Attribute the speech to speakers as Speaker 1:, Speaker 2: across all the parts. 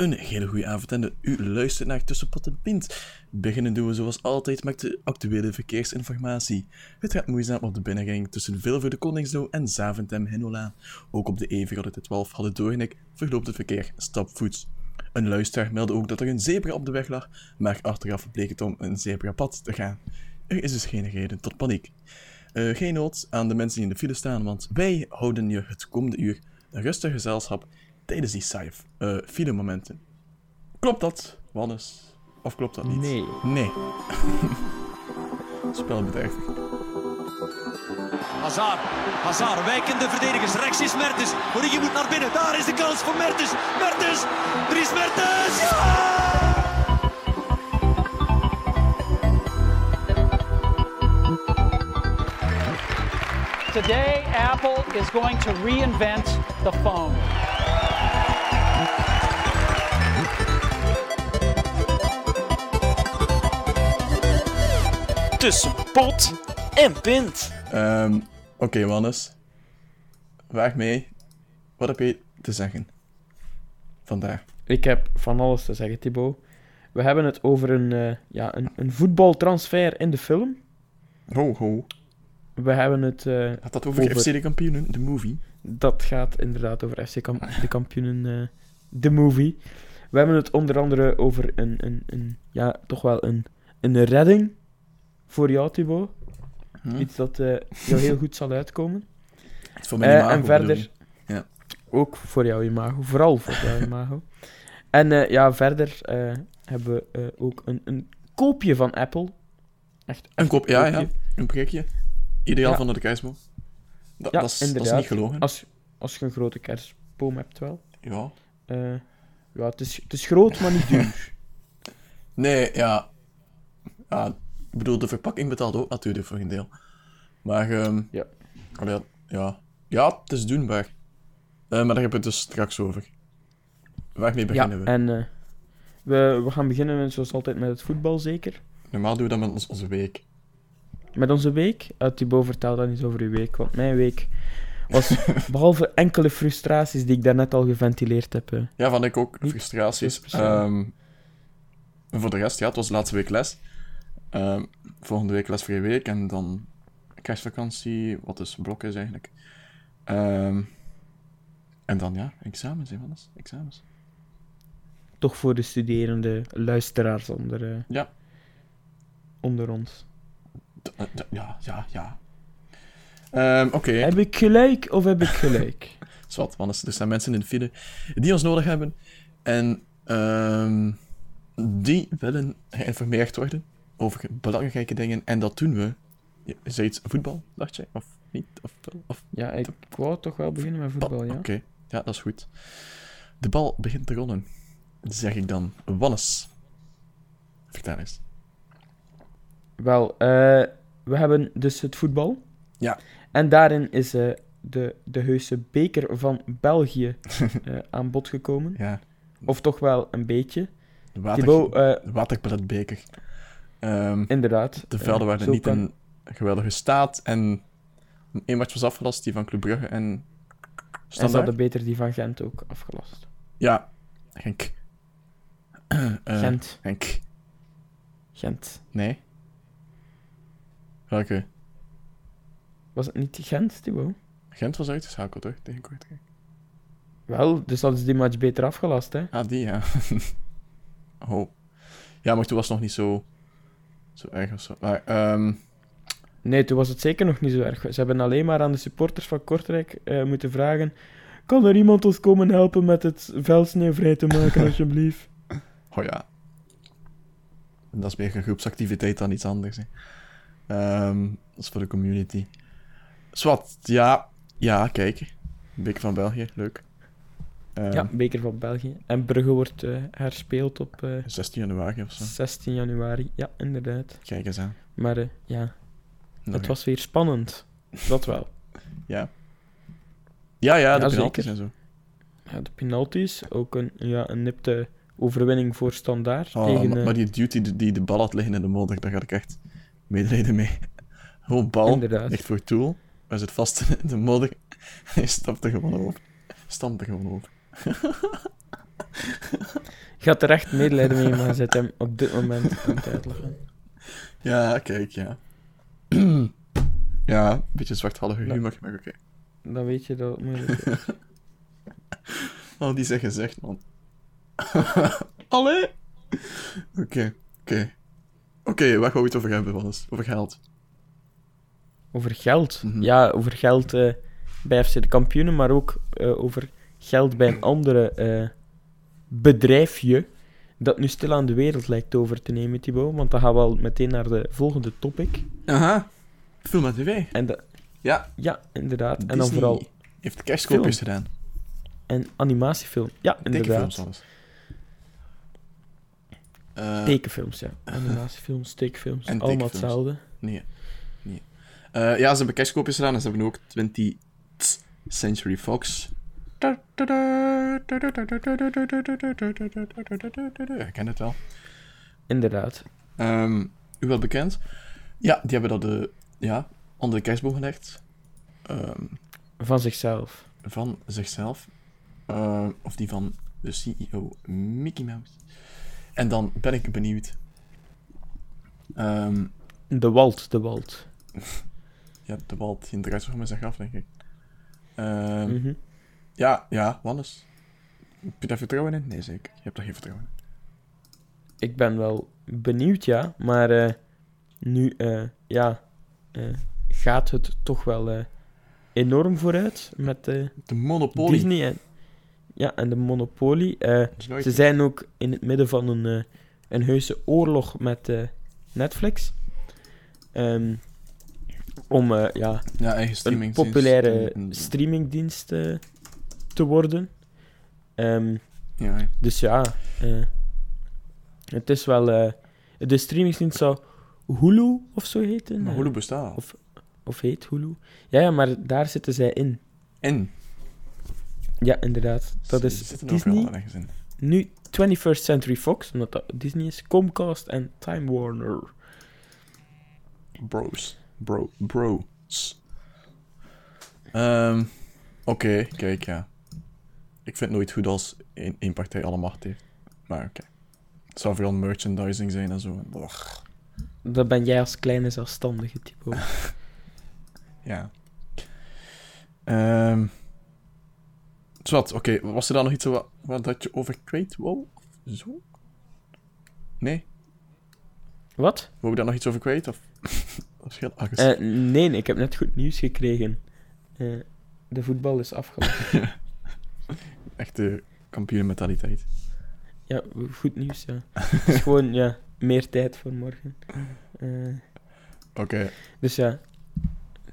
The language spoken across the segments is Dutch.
Speaker 1: Een hele goede avond en u luistert naar Tussenpot en Pint. Beginnen doen we zoals altijd met de actuele verkeersinformatie. Het gaat moeizaam op de binnengang tussen Vilvoorde Koningslo en Zaventem Hinola. Ook op de E412 hadden Doornik verloopt het verkeer stapvoets. Een luisteraar meldde ook dat er een zebra op de weg lag, maar achteraf bleek het om een zebrapad te gaan. Er is dus geen reden tot paniek. Uh, geen nood aan de mensen die in de file staan, want wij houden je het komende uur een rustig gezelschap tijdens die saaie uh, file-momenten. Klopt dat, Wannes? Of klopt dat niet?
Speaker 2: Nee.
Speaker 1: Nee. Spelbedrijvig.
Speaker 3: Hazard, Hazard, wijkende verdedigers. Rechts is Mertens. Origi moet naar binnen. Daar is de kans voor Mertens. Mertens, Dries Mertens. Ja!
Speaker 4: Today, Apple is going to reinvent the phone.
Speaker 5: Tussen pot en pint.
Speaker 1: Um, Oké, okay, Wannes. Vraag mee. Wat heb je te zeggen? Vandaag.
Speaker 2: Ik heb van alles te zeggen, Thibaut. We hebben het over een, uh, ja, een, een voetbaltransfer in de film.
Speaker 1: Ho, ho.
Speaker 2: We hebben het... Uh,
Speaker 1: Gaat dat over, over, FC de Kampioenen, de movie?
Speaker 2: Dat gaat inderdaad over FC Kamp de Kampioenen, uh, de movie. We hebben het onder andere over een, een, een ja, toch wel een, een redding voor jou, Thibaut. Hm? Iets dat uh, jou heel goed zal uitkomen.
Speaker 1: Voor mijn imago,
Speaker 2: en verder...
Speaker 1: Ja.
Speaker 2: Ook voor jouw imago. Vooral voor jouw imago. en ja, verder hebben we ook een, een koopje van Apple. Echt,
Speaker 1: een koop, ja, ja. Een prikje. Ideaal ja. van de kerstboom. Dat,
Speaker 2: ja,
Speaker 1: dat, is,
Speaker 2: inderdaad.
Speaker 1: dat is niet gelogen.
Speaker 2: Als, als je een grote kerstboom hebt, wel.
Speaker 1: Ja.
Speaker 2: Uh, ja, het is, het is groot, maar niet duur.
Speaker 1: nee, ja. ja. Ik bedoel, de verpakking betaalt ook natuurlijk voor een deel. Maar, um,
Speaker 2: ja.
Speaker 1: Allee, ja. Ja, het is doenbaar. Uh, maar daar hebben we het dus straks over. Waarmee beginnen
Speaker 2: ja,
Speaker 1: we?
Speaker 2: en uh, we, we gaan beginnen zoals altijd met het voetbal, zeker?
Speaker 1: Normaal doen we dat met ons, onze week.
Speaker 2: Met onze week? Uh, Thibaut, vertel dan eens over uw week, want mijn week was, behalve enkele frustraties die ik daarnet al geventileerd heb... Uh,
Speaker 1: ja, van ik ook, frustraties. Um, voor de rest, ja, het was de laatste week les. Um, volgende week lesvrije week en dan kerstvakantie, wat dus blok is eigenlijk. Um, en dan, ja, examens, wat Examens.
Speaker 2: Toch voor de studerende luisteraars onder, uh,
Speaker 1: ja.
Speaker 2: onder ons.
Speaker 1: Ja, ja, ja. Um, Oké. Okay.
Speaker 2: Heb ik gelijk of heb ik gelijk?
Speaker 1: Zwat, want er zijn mensen in de file die ons nodig hebben. En um, die willen geïnformeerd worden over belangrijke dingen. En dat doen we. Is dat iets voetbal, dacht je? Of niet? Of, of,
Speaker 2: ja, ik wou toch wel beginnen met voetbal, ja.
Speaker 1: Oké, okay. ja, dat is goed. De bal begint te rollen. Zeg ik dan. Wannes. Vertel eens.
Speaker 2: Wel, uh, we hebben dus het voetbal.
Speaker 1: Ja.
Speaker 2: En daarin is uh, de, de heuse beker van België uh, aan bod gekomen.
Speaker 1: Ja.
Speaker 2: Of toch wel een beetje.
Speaker 1: Water, Thibaut, waterpaletbeker. Um,
Speaker 2: Inderdaad.
Speaker 1: De velden waren niet kan... in geweldige staat. En één match was afgelast, die van Club Brugge en
Speaker 2: Standaard. En ze hadden beter die van Gent ook afgelast.
Speaker 1: Ja, Genk.
Speaker 2: Gent.
Speaker 1: Genk.
Speaker 2: Gent.
Speaker 1: Nee. Welke?
Speaker 2: Was het niet Gent, Thibaut?
Speaker 1: Gent was uitgeschakeld, toch? Tegen Kortrijk.
Speaker 2: Wel, dus hadden ze die match beter afgelast, hè?
Speaker 1: Ah, die, ja. oh. Ja, maar toen was het nog niet zo, zo erg of zo. Maar, um...
Speaker 2: Nee, toen was het zeker nog niet zo erg. Ze hebben alleen maar aan de supporters van Kortrijk uh, moeten vragen... Kan er iemand ons komen helpen met het veldsneeuw vrij te maken, alsjeblieft?
Speaker 1: Oh ja. Dat is meer een groepsactiviteit dan iets anders, hè. Um, dat is voor de community. Zwat, ja. Ja, kijk. Beker van België, leuk.
Speaker 2: Um, ja, Beker van België. En Brugge wordt uh, herspeeld op... Uh,
Speaker 1: 16 januari of zo.
Speaker 2: 16 januari, ja, inderdaad.
Speaker 1: Kijk eens aan.
Speaker 2: Maar uh, ja, Nog het was weer spannend. Dat wel.
Speaker 1: ja. Ja, ja, de
Speaker 2: ja,
Speaker 1: penalties en zo.
Speaker 2: Ja, de penalties. Ook een, ja, een nipte overwinning voor Standaard.
Speaker 1: Oh,
Speaker 2: tegen,
Speaker 1: maar, maar die duty die, die de bal had liggen in de modder, daar ga ik echt medelijden mee. Gewoon bal,
Speaker 2: Inderdaad.
Speaker 1: ligt voor Tool. Hij zit vast in de modder. Hij stapt er gewoon over. Stampt er gewoon over.
Speaker 2: Gaat er echt medelijden mee, maar zit hem op dit moment aan het uitleggen.
Speaker 1: Ja, kijk, ja. ja, een beetje zwarthallige humor, maar oké.
Speaker 2: Dan weet je dat het moeilijk is.
Speaker 1: Al die zijn gezegd, man. Allee! Oké, oké. Oké, waar gaan we het over hebben, Wannes? Over geld.
Speaker 2: Over geld.
Speaker 1: Mhm.
Speaker 2: Ja, over geld eh, bij FC de kampioenen, maar ook eh, over geld bij een andere eh, bedrijfje dat nu stil aan de wereld lijkt over te nemen, Thibaut. Want dan gaan we al meteen naar de volgende topic.
Speaker 1: Aha. Film en tv.
Speaker 2: En de,
Speaker 1: Ja,
Speaker 2: ja, inderdaad. En dan
Speaker 1: Disney
Speaker 2: vooral
Speaker 1: heeft kerstkoopjes gedaan.
Speaker 2: een animatiefilm. Ja, inderdaad.
Speaker 1: films alles. Eh,
Speaker 2: Tekenfilms, ja. Animatiefilms, tekenfilms,
Speaker 1: En
Speaker 2: allemaal
Speaker 1: tekenfilms.
Speaker 2: hetzelfde.
Speaker 1: Nee. nee. Eh, ja, ze hebben kerstkoopjes gedaan en ze hebben ook 20th Century Fox. Ik ken het wel.
Speaker 2: Inderdaad.
Speaker 1: Ehm, u wel bekend? Ja, die hebben dat de, ja, onder de kerstboom gelegd. Ehm,
Speaker 2: Van zichzelf.
Speaker 1: van zichzelf. Eh, of die van de CEO Mickey Mouse. En dan ben ik benieuwd. Ehm,
Speaker 2: De Walt, de Walt.
Speaker 1: ja, de bal die zich met zijn graf, denk ik. Ehm,
Speaker 2: Mhm.
Speaker 1: Ja, ja, Wannes. Heb je daar vertrouwen in? Nee, zeker. Je hebt daar geen vertrouwen in.
Speaker 2: Ik ben wel benieuwd, ja. Maar eh, nu, eh, ja, eh, gaat het toch wel enorm vooruit met
Speaker 1: De Monopoly.
Speaker 2: Disney en, ja, en de
Speaker 1: nooit-
Speaker 2: ze zijn ook in het midden van een, een heuse oorlog met Netflix. Ehm, om ja,
Speaker 1: ja, eigen streaming.
Speaker 2: populaire streamingdienst eh, te worden. Ehm,
Speaker 1: Ja, ja.
Speaker 2: dus ja, eh, het is wel. eh, de streamingsdienst zou Hulu of zo heten.
Speaker 1: maar
Speaker 2: eh,
Speaker 1: Hulu bestaat al.
Speaker 2: Of, of heet Hulu. Ja, ja, maar daar zitten zij in.
Speaker 1: En.
Speaker 2: Ja, inderdaad. Dat is
Speaker 1: zitten
Speaker 2: Disney.
Speaker 1: in.
Speaker 2: Nu 21st Century Fox, omdat dat Disney is. Comcast en Time Warner.
Speaker 1: Bros. Bro. Bros. Ehm, Oké, kijk, ja. Ik vind het nooit goed als één, één partij alle macht heeft. Maar oké. Het zou vooral merchandising zijn en zo. Och,
Speaker 2: Dat ben jij als kleine zelfstandige type.
Speaker 1: ja. Ehm Zwat, oké. Was er dan nog iets wat, wat dat je over kwijt wou? Of zo? Nee?
Speaker 2: Wat?
Speaker 1: Wou je daar nog iets over kwijt? Of... dat is heel agressief.
Speaker 2: Eh, nee, ik heb net goed nieuws gekregen. Eh, de voetbal is afgelopen.
Speaker 1: Echte kampioenmentaliteit.
Speaker 2: ja, goed nieuws, ja. Het is gewoon, ja, meer tijd voor morgen. Eh,
Speaker 1: Oké.
Speaker 2: dus ja,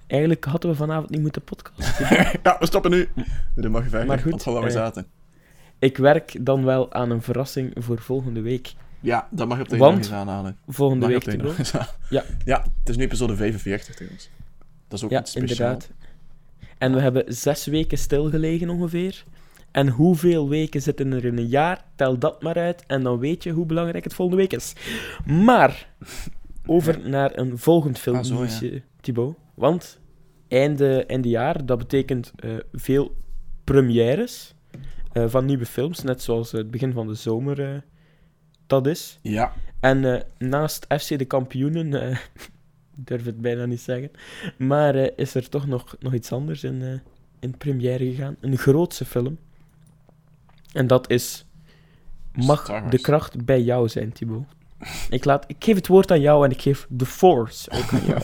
Speaker 2: eigenlijk hadden we vanavond niet moeten podcasten.
Speaker 1: ja, we stoppen nu. Dat mag je verder.
Speaker 2: Maar goed,
Speaker 1: waar we
Speaker 2: eh,
Speaker 1: zaten.
Speaker 2: Ik werk dan wel aan een verrassing voor volgende week.
Speaker 1: Ja, dat mag je op de
Speaker 2: want-
Speaker 1: aanhalen.
Speaker 2: Volgende
Speaker 1: Mag
Speaker 2: week,
Speaker 1: eens aan-
Speaker 2: Ja.
Speaker 1: Ja, het is nu episode 45 trouwens. Dat is ook
Speaker 2: Ja,
Speaker 1: iets speciaals.
Speaker 2: inderdaad. En we hebben zes weken stilgelegen ongeveer. En hoeveel weken zitten er in een jaar? Tel dat maar uit en dan weet je hoe belangrijk het volgende week is. Maar, over naar een volgend
Speaker 1: Ah, zo,
Speaker 2: filmnieuwsje, Thibaut. Want einde, einde jaar, dat betekent eh, veel premières eh, van nieuwe films, net zoals het begin van de zomer eh, dat is.
Speaker 1: Ja,
Speaker 2: En naast FC de kampioenen, ik durf het bijna niet zeggen, maar is er toch nog, nog iets anders in, in première gegaan. Een grootse film. En dat is... Mag de kracht bij jou zijn, Thibaut? Ik, laat, ik geef het woord aan jou en ik geef The Force ook aan jou.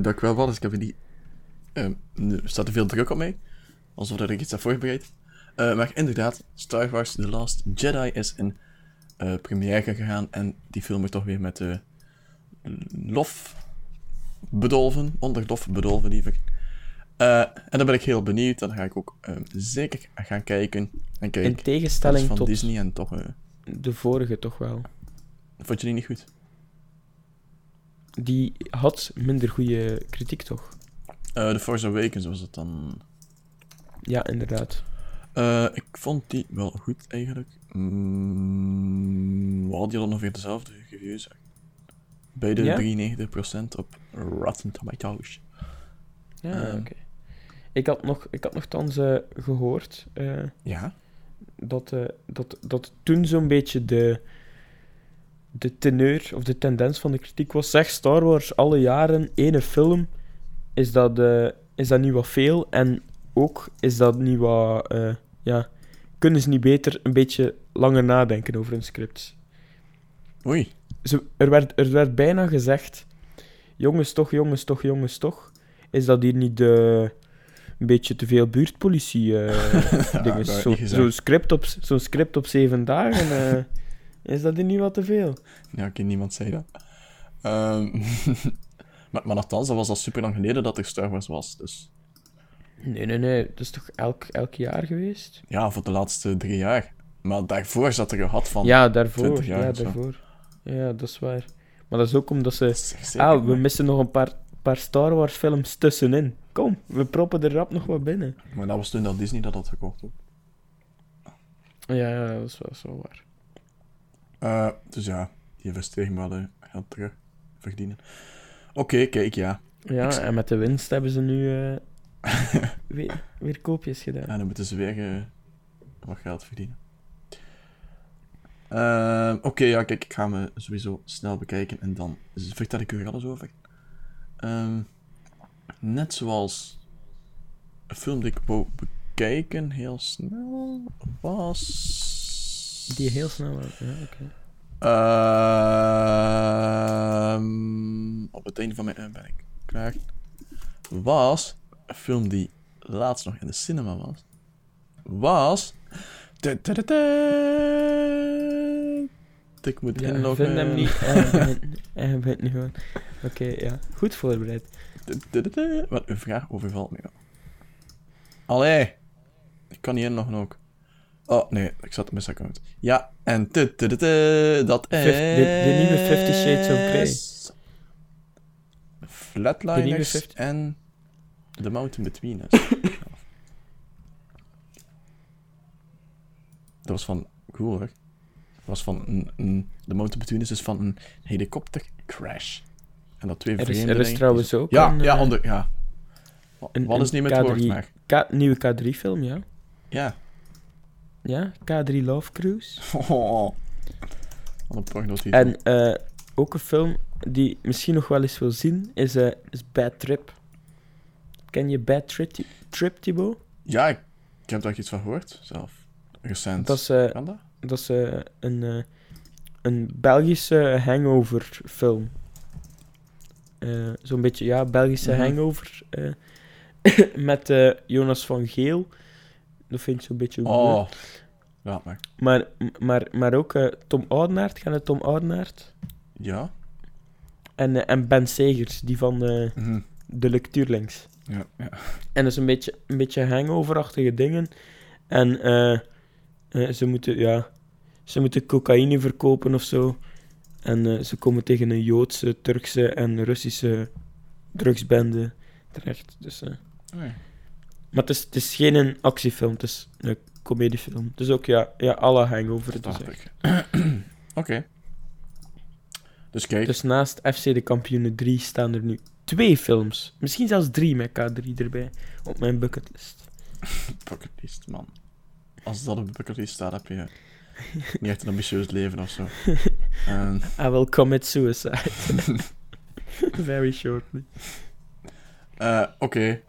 Speaker 1: ik wel wat, dus ik heb er niet... ehm, er staat er veel druk op mij. Alsof dat ik iets heb voorbereid. Eh, maar inderdaad, Star Wars The Last Jedi is in eh première gegaan. En die film is toch weer met de lof bedolven. Onder lof bedolven, liever. Eh, en dan ben ik heel benieuwd. Dan ga ik ook ehm, zeker gaan kijken. En kijken.
Speaker 2: In tegenstelling
Speaker 1: van
Speaker 2: tot
Speaker 1: Disney en toch... eh,
Speaker 2: de vorige toch wel.
Speaker 1: vond je die niet goed?
Speaker 2: Die had minder goede kritiek, toch?
Speaker 1: Eh The Force Awakens was het dan...
Speaker 2: Ja, inderdaad.
Speaker 1: Eh, ik vond die wel goed, eigenlijk. Mm, we hadden ongeveer dezelfde reviews. Beide
Speaker 2: Ja?
Speaker 1: 93% op Rotten Tomatoes.
Speaker 2: Ja,
Speaker 1: Ehm.
Speaker 2: oké. Ik had nog, ik had nogthans eh, gehoord... eh,
Speaker 1: Ja?
Speaker 2: dat, eh, dat, dat toen zo'n beetje de, de teneur of de tendens van de kritiek was. Zeg Star Wars alle jaren ene film, is dat, is dat niet wat veel? En ook is dat niet wat. ja, kunnen ze niet beter een beetje langer nadenken over hun scripts?
Speaker 1: Oei.
Speaker 2: Ze, er, werd, er werd bijna gezegd: jongens, toch, jongens, toch, jongens, toch. Is dat hier niet de, een beetje te veel buurtpolitie eh
Speaker 1: Ja,
Speaker 2: dingen?
Speaker 1: werd
Speaker 2: Zo-. Zo'n script, op, zo'n script op zeven dagen, eh, is dat niet wat te veel?
Speaker 1: Ja, oké, niemand zei dat. Ehm, maar, maar nogthans, dat was al super lang geleden dat er Star Wars was. Dus
Speaker 2: Nee, nee, nee. Dat is toch elk, elk jaar geweest?
Speaker 1: ja, voor de laatste drie jaar. Maar daarvoor zat er gehad van...
Speaker 2: ja, daarvoor.
Speaker 1: 20 jaar
Speaker 2: Ja,
Speaker 1: zo.
Speaker 2: daarvoor. Ja, dat is waar. Maar dat is ook omdat ze... Ah, we missen nog een paar, paar Star Wars films tussenin. Kom, we proppen er rap nog wat binnen.
Speaker 1: Maar dat was toen dat Disney dat had gekocht. ook.
Speaker 2: Ja, ja dat is wel zo waar.
Speaker 1: Eh, dus ja, die investering wel eh, geld terug verdienen. Oké, kijk, ja.
Speaker 2: Ja, en met de winst hebben ze nu eh, weer, weer koopjes gedaan.
Speaker 1: Ja, dan moeten ze weer eh, wat geld verdienen. Ehm, Oké, ja, kijk, ik ga me sowieso snel bekijken en dan vertel ik u er alles over. Ehm, net zoals een film die ik wou bekijken, heel snel, was...
Speaker 2: Die heel snel... Ja, oké.
Speaker 1: Ehm, op het einde van mijn ben ik klaar. Was een film die laatst nog in de cinema was. Was. Tadadada. Ik moet
Speaker 2: Ja, ik
Speaker 1: inloggen.
Speaker 2: vind hem niet... Hij bent nu gewoon... Oké, ja. Goed voorbereid.
Speaker 1: Wat een vraag overvalt me. Allee. Ik kan niet inloggen ook. Oh, nee, ik zat op mijn account. Ja, en dat is...
Speaker 2: De- nieuwe Fifty Shades of Grey.
Speaker 1: Flatliners en The Mountain Between Us. dat was van... Cool, hoor. Dat was van een, een... The Mountain Between Us is van een helikoptercrash. En dat twee
Speaker 2: Er is, er is trouwens ook
Speaker 1: Ja,
Speaker 2: een,
Speaker 1: ja,
Speaker 2: eh,
Speaker 1: onder... Ja.
Speaker 2: Een-
Speaker 1: Wat is niet met het woord,
Speaker 2: K3
Speaker 1: maar...
Speaker 2: K- nieuwe K3-film, ja.
Speaker 1: Ja.
Speaker 2: Ja, K3 Love Cruise.
Speaker 1: Oh. Wat een pornotitel.
Speaker 2: En eh, ook een film die misschien nog wel eens wil zien, is, eh, is Bad Trip. Ken je Bad Trip, Trip Thibaut?
Speaker 1: Ja, ik, ik heb daar iets van gehoord, zelf. Recent.
Speaker 2: Dat is, eh,
Speaker 1: Kan dat?
Speaker 2: dat is een, een Belgische hangover film. Eh, Zo'n beetje, ja, Belgische
Speaker 1: Mhm.
Speaker 2: hangover. eh, met eh, Jonas van Geel. Dat vind ik zo'n beetje...
Speaker 1: Oh. Laat maar.
Speaker 2: Maar, maar, maar ook Tom Oudenaard, gaan het Tom Oudenaard?
Speaker 1: Ja?
Speaker 2: En, en Ben Segers, die van
Speaker 1: Mhm.
Speaker 2: de lectuurlinks.
Speaker 1: Ja, ja.
Speaker 2: En dat is een beetje, een beetje hangoverachtige dingen. En ze moeten, ja, ze moeten cocaïne verkopen of zo. En eh, ze komen tegen een Joodse, Turkse en Russische drugsbende terecht. Dus, eh, maar het is, het is geen een actiefilm, het is een comediefilm. Dus ook, ja, ja alle hangover. Dus, eh.
Speaker 1: Oké. Dus kijk.
Speaker 2: dus naast FC de Kampioenen 3 staan er nu twee films. Misschien zelfs drie met K3 erbij op mijn bucketlist.
Speaker 1: Bucketlist, man. Als dat op de bucketlist staat, heb je niet echt een ambitieus leven of zo.
Speaker 2: I will commit suicide. Very shortly.
Speaker 1: eh, Oké,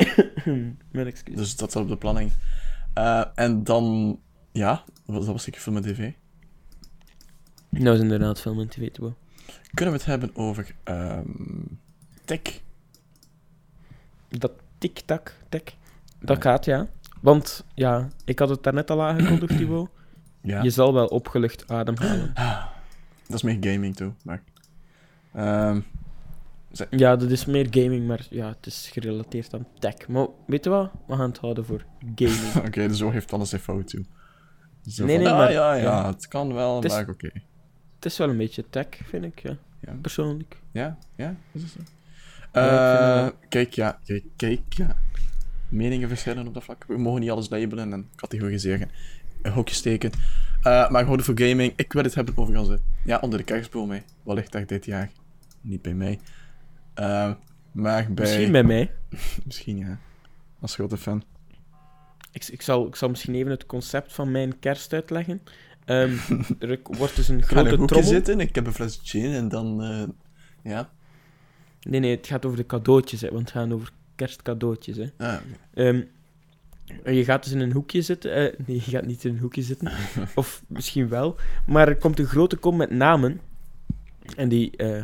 Speaker 2: Mijn excuus.
Speaker 1: dus dat staat op de planning. Eh, en dan, ja, dat was zeker film en tv.
Speaker 2: Nou is inderdaad film en tv te
Speaker 1: Kunnen we het hebben over ehm tech?
Speaker 2: Dat tik-tak, tik. Dat gaat, ja. Want, ja, ik had het daarnet al aangekondigd, Thibaut.
Speaker 1: Ja.
Speaker 2: Je zal wel opgelucht ademhalen.
Speaker 1: Dat is meer gaming, toe. Maar, ehm,
Speaker 2: Ja, dat is meer gaming, maar ja, het is gerelateerd aan tech. Maar weet je wat? We gaan het houden voor gaming.
Speaker 1: Oké, dus zo heeft alles zijn fout toe. Zo
Speaker 2: Nee,
Speaker 1: van,
Speaker 2: nee,
Speaker 1: ah,
Speaker 2: maar-
Speaker 1: ja, ja,
Speaker 2: ja.
Speaker 1: het kan wel,
Speaker 2: Het is-
Speaker 1: maar oké.
Speaker 2: het is wel een beetje tech, vind ik, ja.
Speaker 1: Ja.
Speaker 2: Persoonlijk.
Speaker 1: Ja, ja, is het zo?
Speaker 2: Ja,
Speaker 1: Eh, kijk, ja, kijk, kijk, ja. Meningen verschillen op dat vlak. We mogen niet alles labelen en categoriseren. Een hokje steken. Eh, maar gewoon voor gaming. Ik wil het hebben over onze... Ja, onder de kerstboom, hè. Wellicht echt dit jaar. Niet bij mij. Eh, maar bij...
Speaker 2: Misschien bij mij.
Speaker 1: Misschien, ja. Als grote fan.
Speaker 2: ik, ik, zal, ik zal misschien even het concept van mijn kerst uitleggen. Ehm, er wordt dus een grote
Speaker 1: een
Speaker 2: trommel...
Speaker 1: zitten, ik heb een fles gin en dan... eh, ja.
Speaker 2: Nee, nee, het gaat over de cadeautjes, hè, want het gaat over kerstcadeautjes. Hè.
Speaker 1: Ah,
Speaker 2: je gaat dus in een hoekje zitten. eh, nee, je gaat niet in een hoekje zitten. of misschien wel. Maar er komt een grote kom met namen. En die, eh,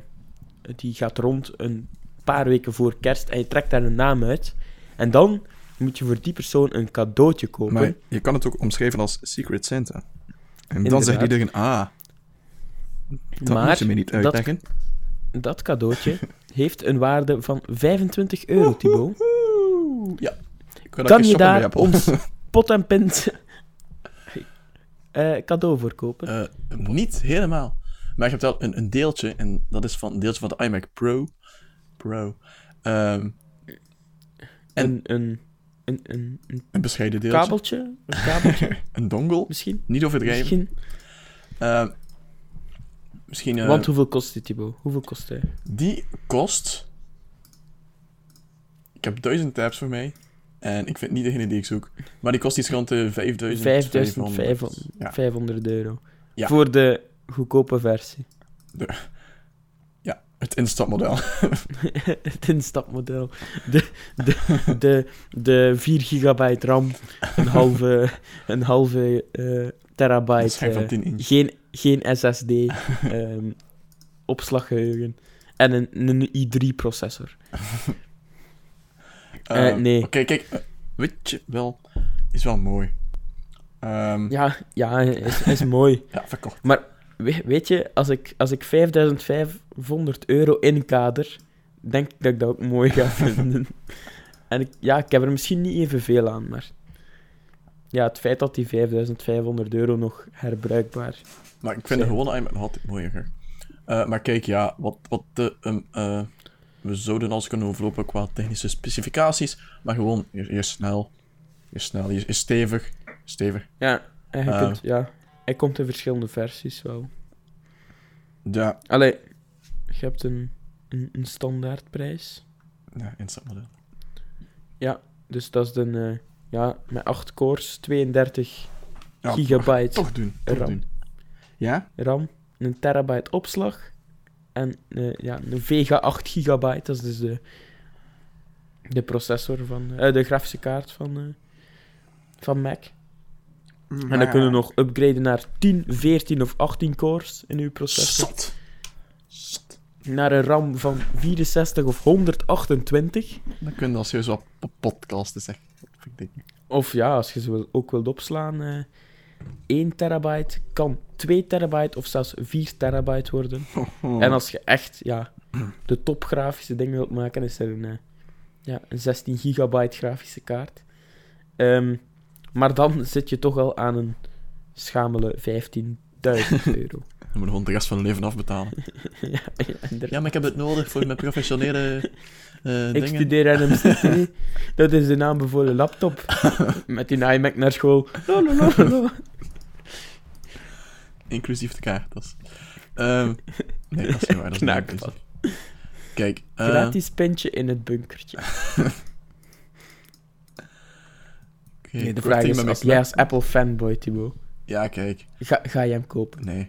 Speaker 2: die gaat rond een paar weken voor kerst. En je trekt daar een naam uit. En dan moet je voor die persoon een cadeautje kopen.
Speaker 1: Maar je kan het ook omschrijven als Secret Santa. En dan
Speaker 2: Inderdaad.
Speaker 1: zegt iedereen, ah, dat
Speaker 2: Maar
Speaker 1: moet je me niet
Speaker 2: dat-
Speaker 1: uitleggen.
Speaker 2: Dat cadeautje heeft een waarde van 25 euro, Thibaut.
Speaker 1: Oeh, Ja.
Speaker 2: Kan je daar ons pot en pint eh, cadeau voor kopen?
Speaker 1: Eh, niet helemaal. Maar je hebt wel een, een deeltje, en dat is van een deeltje van de iMac Pro. Pro. Ehm, en-
Speaker 2: een, een, een, een, een
Speaker 1: een bescheiden deeltje.
Speaker 2: kabeltje? Een kabeltje
Speaker 1: Een dongle.
Speaker 2: misschien?
Speaker 1: Niet overdrijven.
Speaker 2: Misschien.
Speaker 1: Ehm, misschien eh,
Speaker 2: Want hoeveel kost dit, Thibaut? Hoeveel kost hij?
Speaker 1: die kost... Ik heb duizend tabs voor mij. En ik vind niet degene die ik zoek. Maar die kost iets rond de 5000.
Speaker 2: 5500
Speaker 1: Ja.
Speaker 2: 500 euro.
Speaker 1: Ja.
Speaker 2: Voor de goedkope versie.
Speaker 1: ja, het instapmodel.
Speaker 2: het instapmodel. De, de, de, de 4 gigabyte RAM. Een halve, een halve eh, terabyte. Eh,
Speaker 1: 10 inch.
Speaker 2: geen, geen SSD. ehm, opslaggeheugen. En een, een i3-processor. Eh,
Speaker 1: Ehm,
Speaker 2: nee.
Speaker 1: Oké, kijk. eh, weet je wel... Is wel mooi. Ehm, ja.
Speaker 2: Ja, ja is, is mooi.
Speaker 1: verkocht.
Speaker 2: We- weet je, als ik, als ik 5500 euro inkader, denk ik dat ik dat ook mooi ga vinden. en ik, ja, ik heb er misschien niet evenveel aan, maar... Ja, het feit dat die 5500 euro nog herbruikbaar...
Speaker 1: Maar ik vind de gewone iMac nog altijd mooier. Eh, maar kijk, ja, wat, wat de, ehm, eh, we zouden alles kunnen overlopen qua technische specificaties, maar gewoon, je, snel, je snel, je is stevig, stevig.
Speaker 2: Ja, en je
Speaker 1: Eh.
Speaker 2: kunt, ja, hij komt in verschillende versies wel.
Speaker 1: Ja,
Speaker 2: Allee, je hebt een, een, een standaardprijs.
Speaker 1: ja instapmodel.
Speaker 2: Dus dat is de... eh, ja, met 8 cores, 32
Speaker 1: Ja,
Speaker 2: gigabyte
Speaker 1: Toch doen, toch
Speaker 2: RAM.
Speaker 1: doen. Ja?
Speaker 2: RAM, een terabyte opslag en eh, ja, een Vega 8 gigabyte. Dat is dus de, de processor van... eh, de grafische kaart van, eh, van Mac. En dan kunnen we nog upgraden naar 10, 14 of 18 cores in uw processor.
Speaker 1: Zot. Zot.
Speaker 2: Naar een RAM van 64 of 128.
Speaker 1: Dan kun je al serieus wat po- podcasten zeggen.
Speaker 2: Of ja, als je ze ook wilt opslaan, 1 terabyte kan 2 terabyte of zelfs 4 terabyte worden. En als je echt ja, de topgrafische dingen wilt maken, is er een, eh, ja, een 16 gigabyte grafische kaart. Ehm, maar dan zit je toch al aan een schamele 15.000 euro.
Speaker 1: Dan moet je gewoon de rest van je leven afbetalen.
Speaker 2: ja. Ja,
Speaker 1: maar ik heb het nodig voor mijn professionele eh
Speaker 2: Ik
Speaker 1: dingen.
Speaker 2: studeer NMCT. Dat is de naam voor de laptop. Met die iMac naar school. Lalalala.
Speaker 1: Inclusief de kaart. Dat is... Ehm, nee, dat is niet waar. Dat is. Kijk, eh,
Speaker 2: Gratis pintje in het bunkertje. Nee, de vraag is, als jij als Apple fanboy, Thibaut,
Speaker 1: Ja, kijk.
Speaker 2: ga, ga je hem kopen?
Speaker 1: Nee.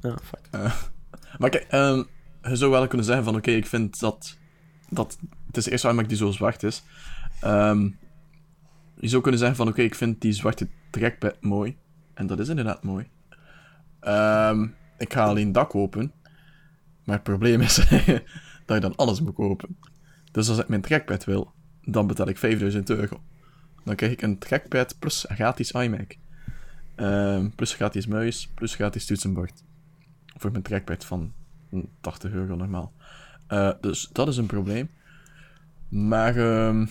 Speaker 2: Ah, fuck.
Speaker 1: Maar kijk, ehm, je zou wel kunnen zeggen van, oké, ik vind dat, dat... Het is de eerste iMac die zo zwart is. Ehm, je zou kunnen zeggen van, oké, ik vind die zwarte trackpad mooi. En dat is inderdaad mooi. Ehm, ik ga alleen dat kopen. Maar het probleem is dat je dan alles moet kopen. Dus als ik mijn trackpad wil, dan betaal ik 5000 euro. Dan krijg ik een trackpad plus gratis iMac. Ehm, plus gratis muis, plus gratis toetsenbord voor mijn trackpad van 80 euro normaal. Eh, dus dat is een probleem. Maar ehm,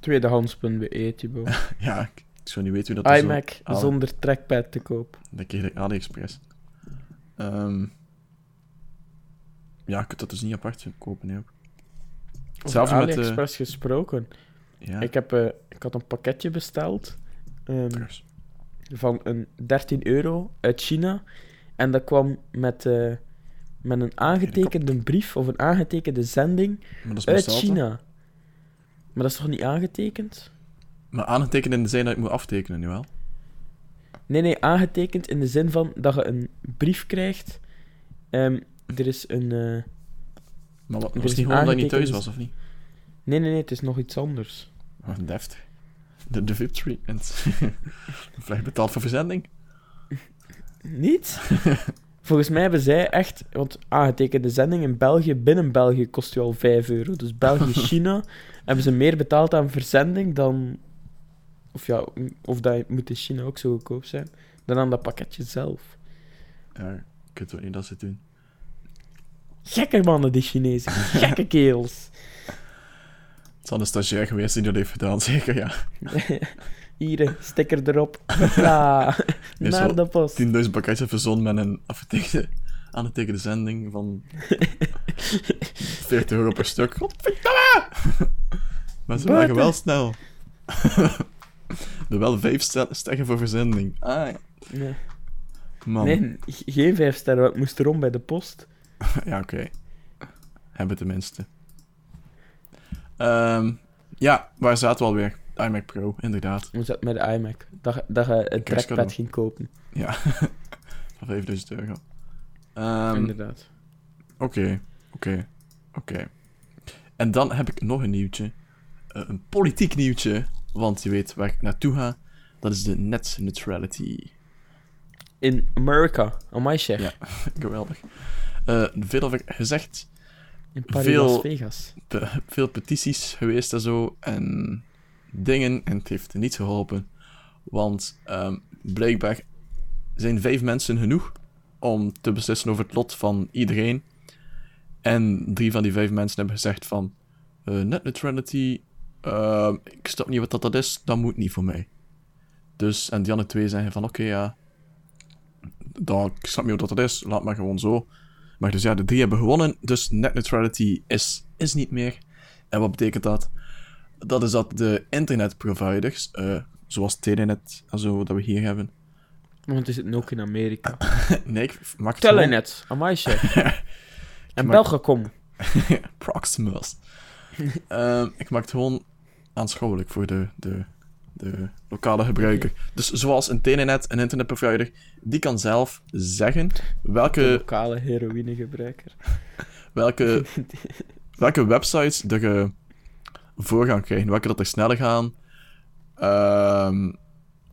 Speaker 2: Tweedehands.be, Thibaut.
Speaker 1: ja, ik, zou niet weten hoe dat is.
Speaker 2: iMac zonder trackpad te koop.
Speaker 1: Dan kreeg ik AliExpress. Ehm, ja, je kunt dat dus niet apart kopen. Ook. Hetzelfde met, eh,
Speaker 2: AliExpress gesproken.
Speaker 1: Ja,
Speaker 2: Ik, heb, eh, ik had een pakketje besteld
Speaker 1: trouwens.
Speaker 2: van een 13 euro uit China. En dat kwam met, met een aangetekende brief of een aangetekende zending uit China. Maar dat is toch niet aangetekend?
Speaker 1: Maar aangetekend in de zin dat ik moet aftekenen, nu wel.
Speaker 2: Nee, nee, aangetekend in de zin van dat je een brief krijgt. Ehm, er is een... eh,
Speaker 1: Maar wat, was
Speaker 2: is
Speaker 1: niet gewoon dat je niet thuis was, of niet?
Speaker 2: Nee, nee, nee, het is nog iets anders.
Speaker 1: Oh, deftig. De, de VIP-treatment. Vleg betaald voor verzending.
Speaker 2: Niet? Volgens mij hebben zij echt... Want aangetekende zending in België, binnen België, kost je al 5 euro. Dus België-China hebben ze meer betaald aan verzending dan... Of ja, of dat moet in China ook zo goedkoop zijn. Dan aan dat pakketje zelf.
Speaker 1: Ja, ik weet wel niet dat ze het doen.
Speaker 2: Gekke mannen, die Chinezen. Gekke kerels.
Speaker 1: Het zal een stagiair geweest die dat heeft gedaan, zeker, ja.
Speaker 2: Hier, een sticker erop. Ja, naar de post.
Speaker 1: 10.000 pakketjes verzonnen met een afgetekende, aangetekende zending van 40 euro per stuk. Godverdomme! Maar ze
Speaker 2: Buiten.
Speaker 1: wel snel. Er wel vijf stel- sterren voor verzending. Ah, ja.
Speaker 2: Nee,
Speaker 1: man.
Speaker 2: nee, ge- geen vijf sterren. want Het moest erom bij de post.
Speaker 1: Ja, oké. Hebben tenminste. Ehm ja, waar zaten we alweer? iMac Pro, inderdaad.
Speaker 2: Hoe zat het met de iMac? Dat, je- dat je een trackpad ging kopen.
Speaker 1: Ja, van 5000 euro. Ehm,
Speaker 2: Inderdaad.
Speaker 1: Oké, oké, oké. En dan heb ik nog een nieuwtje. Eh, een politiek nieuwtje. Want je weet waar ik naartoe ga. Dat is de net neutrality.
Speaker 2: In America. Amai, chef.
Speaker 1: Ja. Geweldig. Eh, veel over gezegd.
Speaker 2: In Paris,
Speaker 1: Veel-
Speaker 2: Las Vegas.
Speaker 1: pe- veel petities geweest en zo. En dingen. En het heeft niet geholpen. Want ehm, blijkbaar zijn vijf mensen genoeg om te beslissen over het lot van iedereen. En drie van die vijf mensen hebben gezegd van... eh, net neutrality, ehm, ik snap niet wat dat, dat is, dat moet niet voor mij. Dus, en die andere twee zeggen van, oké, ja... Ik snap niet wat dat is, laat maar gewoon zo. Maar dus ja, de drie hebben gewonnen, dus net neutrality is, is niet meer. En wat betekent dat? Dat is dat de internetproviders, eh, zoals Telenet en zo, dat we hier hebben...
Speaker 2: Want het is ook in Amerika.
Speaker 1: Nee, ik maak het
Speaker 2: Telenet. Amai, chef. en
Speaker 1: maak-
Speaker 2: Belgacom.
Speaker 1: Proximus. Ehm, ik maak het gewoon aanschouwelijk voor de, de, de lokale gebruiker. Dus zoals een telenet, een internetprovider, die kan zelf zeggen
Speaker 2: De
Speaker 1: welke,
Speaker 2: lokale heroïnegebruiker.
Speaker 1: welke, welke websites er je voorgang krijgen, welke dat er sneller gaan. Ehm,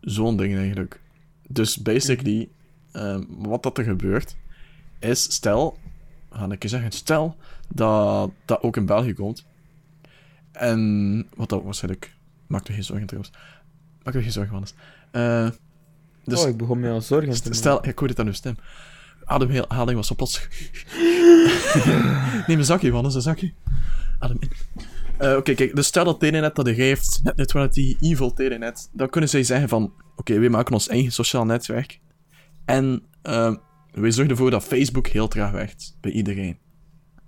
Speaker 1: Zo'n ding eigenlijk. Dus basically, ehm, wat dat er gebeurt, is stel, ga ik eens zeggen, stel dat dat ook in België komt. En wat dat waarschijnlijk, maak er geen zorgen trouwens. Maak er geen zorgen, Hannes. Eh dus
Speaker 2: oh, ik begon me al zorgen te maken.
Speaker 1: Stel, ik hoor dit aan uw stem. Ademhaling was zo plots. Neem een zakje, Wannes, een zakje. Adem in. Eh, Oké, kijk, dus stel dat Telenet dat heeft, net neutrality, evil Telenet, dan kunnen zij zeggen van, oké, wij maken ons eigen sociaal netwerk. En eh, wij zorgen ervoor dat Facebook heel traag werkt, bij iedereen.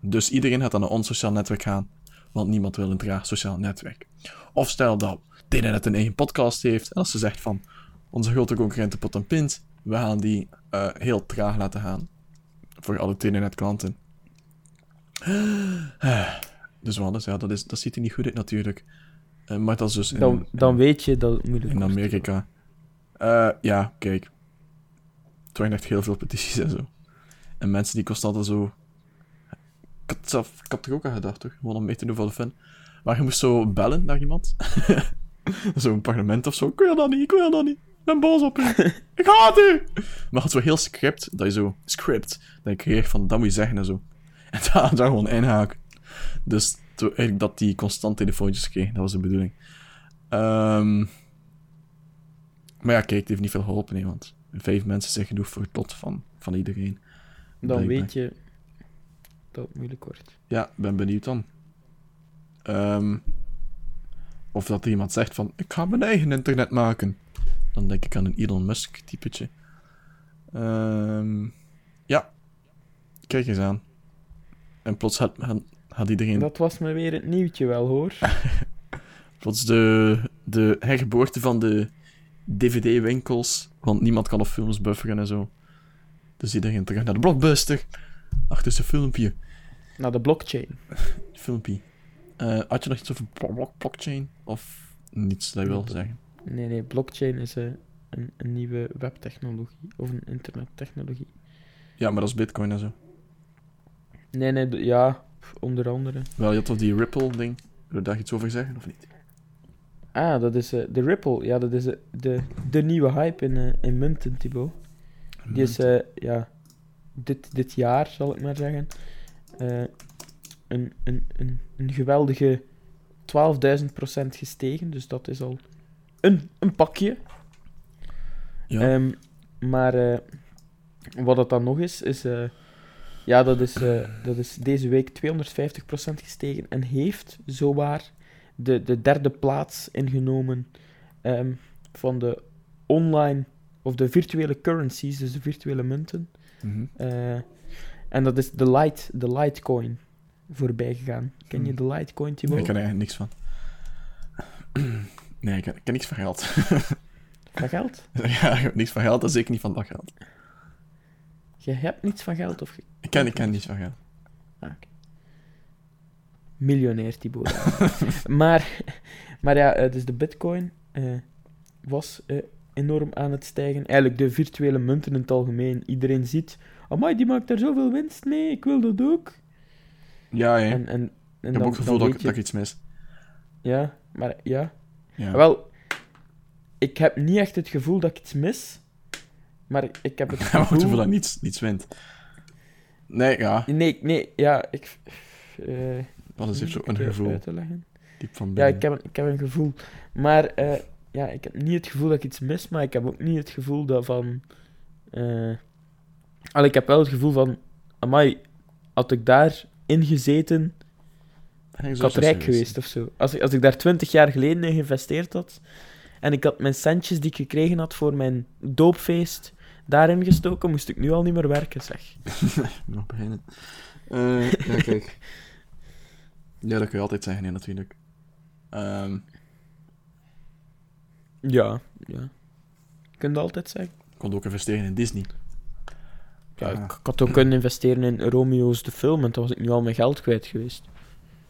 Speaker 1: Dus iedereen gaat dan naar ons sociaal netwerk gaan, want niemand wil een traag sociaal netwerk. Of stel dat Telenet een eigen podcast heeft, en als ze zegt van, onze grote concurrenten Pot en Pint, we gaan die eh, heel traag laten gaan. Voor alle Telenet-klanten. Dus dus ja, dat, is, dat ziet er niet goed uit natuurlijk. Eh, maar dat is dus in,
Speaker 2: Dan, dan weet je dat het moeilijk
Speaker 1: in. Amerika. Eh, ja, kijk. Er waren echt heel veel petities en zo. En mensen die constant zo... Ik had, zelf, ik had er ook aan gedacht, toch? Gewoon om mee te doen voor de fun. Maar je moest zo bellen naar iemand. Zo'n parlement of zo. Ik wil dat niet, ik wil dat niet. Ik ben boos op u. ik haat u. Maar het zo heel script, dat je zo... Script, dat je kreeg van, dat moet je zeggen en zo. En daar, daar gewoon inhaken. Dus eigenlijk dat die constant telefoontjes kreeg, dat was de bedoeling. Ehm maar ja, kijk, het heeft niet veel geholpen, nee, want vijf mensen zijn genoeg voor het lot van, van iedereen.
Speaker 2: Dan
Speaker 1: Blijkbaar.
Speaker 2: weet je dat het moeilijk wordt.
Speaker 1: Ja, ben benieuwd dan. Ehm, of dat er iemand zegt van, ik ga mijn eigen internet maken. Dan denk ik aan een Elon Musk typetje. Ehm, ja, kijk eens aan. En plots had, had, iedereen...
Speaker 2: Dat was me weer het nieuwtje wel, hoor.
Speaker 1: Plots de, de hergeboorte van de DVD-winkels. Want niemand kan op films bufferen en zo. Dus iedereen terug naar de blockbuster. Achter zijn filmpje.
Speaker 2: Naar de blockchain.
Speaker 1: Filmpje. Eh, had je nog iets over blo- blo- blockchain? Of Niets dat wil zeggen.
Speaker 2: Nee, nee, blockchain is eh, een, een nieuwe webtechnologie of een internettechnologie.
Speaker 1: Ja, maar dat is bitcoin en zo.
Speaker 2: Nee, nee, ja, onder andere.
Speaker 1: Wel, je had toch die Ripple-ding? Wil je daar iets over zeggen, of niet?
Speaker 2: Ah, dat is eh, de Ripple. Ja, dat is eh, de, de nieuwe hype in, eh, in munten, Thibaut. Die is, ja, dit, dit jaar, zal ik maar zeggen, een, een, een, een geweldige 12.000% gestegen. Dus dat is al een, een pakje.
Speaker 1: Ja.
Speaker 2: Ehm, maar wat het dan nog is, is... ja, dat is, eh, dat is deze week 250% gestegen en heeft zowaar de, de derde plaats ingenomen ehm, van de online of de virtuele currencies, dus de virtuele munten.
Speaker 1: Mhm.
Speaker 2: Eh, en dat is de Light, de Litecoin voorbij gegaan. Ken je
Speaker 1: Hmm.
Speaker 2: de Litecoin,
Speaker 1: Nee,
Speaker 2: Thibaut?
Speaker 1: ik ken er eigenlijk niks van. Nee, ik ken, ik ken niks van geld.
Speaker 2: Van geld?
Speaker 1: ja, ik heb niks van geld en zeker niet van dat geld.
Speaker 2: Je hebt niets van geld of.
Speaker 1: Ik ken, ik ken niets van geld.
Speaker 2: Ah, oké. Miljonair Thibaut. maar, maar ja, eh, dus de bitcoin eh, was eh, enorm aan het stijgen. Eigenlijk de virtuele munten in het algemeen. Iedereen ziet, amai, die maakt daar zoveel winst mee, ik wil dat ook.
Speaker 1: Ja, hè.
Speaker 2: En, en, en
Speaker 1: ik heb
Speaker 2: dan-
Speaker 1: ook het gevoel dat, ik- dat ik iets mis.
Speaker 2: Ja, maar ja.
Speaker 1: Ja.
Speaker 2: Wel, ik heb niet echt het gevoel dat ik iets mis. Maar ik heb het
Speaker 1: ook het
Speaker 2: gevoel...
Speaker 1: gevoel dat ik niets, niets wint. Nee, ja.
Speaker 2: Nee, nee, ja, ik... eh,
Speaker 1: Dat is zo een
Speaker 2: het
Speaker 1: gevoel.
Speaker 2: uit te leggen?
Speaker 1: Diep van
Speaker 2: Ja,
Speaker 1: binnen.
Speaker 2: ik heb, een- ik heb een gevoel. Maar eh, ja, ik heb niet het gevoel dat ik iets mis, maar ik heb ook niet het gevoel dat van... eh al, ik heb wel het gevoel van... Amai, had ik daar ingezeten,
Speaker 1: ik
Speaker 2: had rijk geweest of zo. Als ik, als ik daar twintig jaar geleden in geïnvesteerd had, en ik had mijn centjes die ik gekregen had voor mijn doopfeest daarin gestoken, moest ik nu al niet meer werken, zeg.
Speaker 1: Nog beginnen. Eh, ja, kijk. Ja, dat kun je altijd zeggen, hè, natuurlijk. Ehm,
Speaker 2: Ja, ja. Je kunt dat altijd zeggen.
Speaker 1: ik kon ook investeren in Disney.
Speaker 2: Ja, ik, had ook kunnen investeren in Romeo's de film, en toen was ik nu al mijn geld kwijt geweest.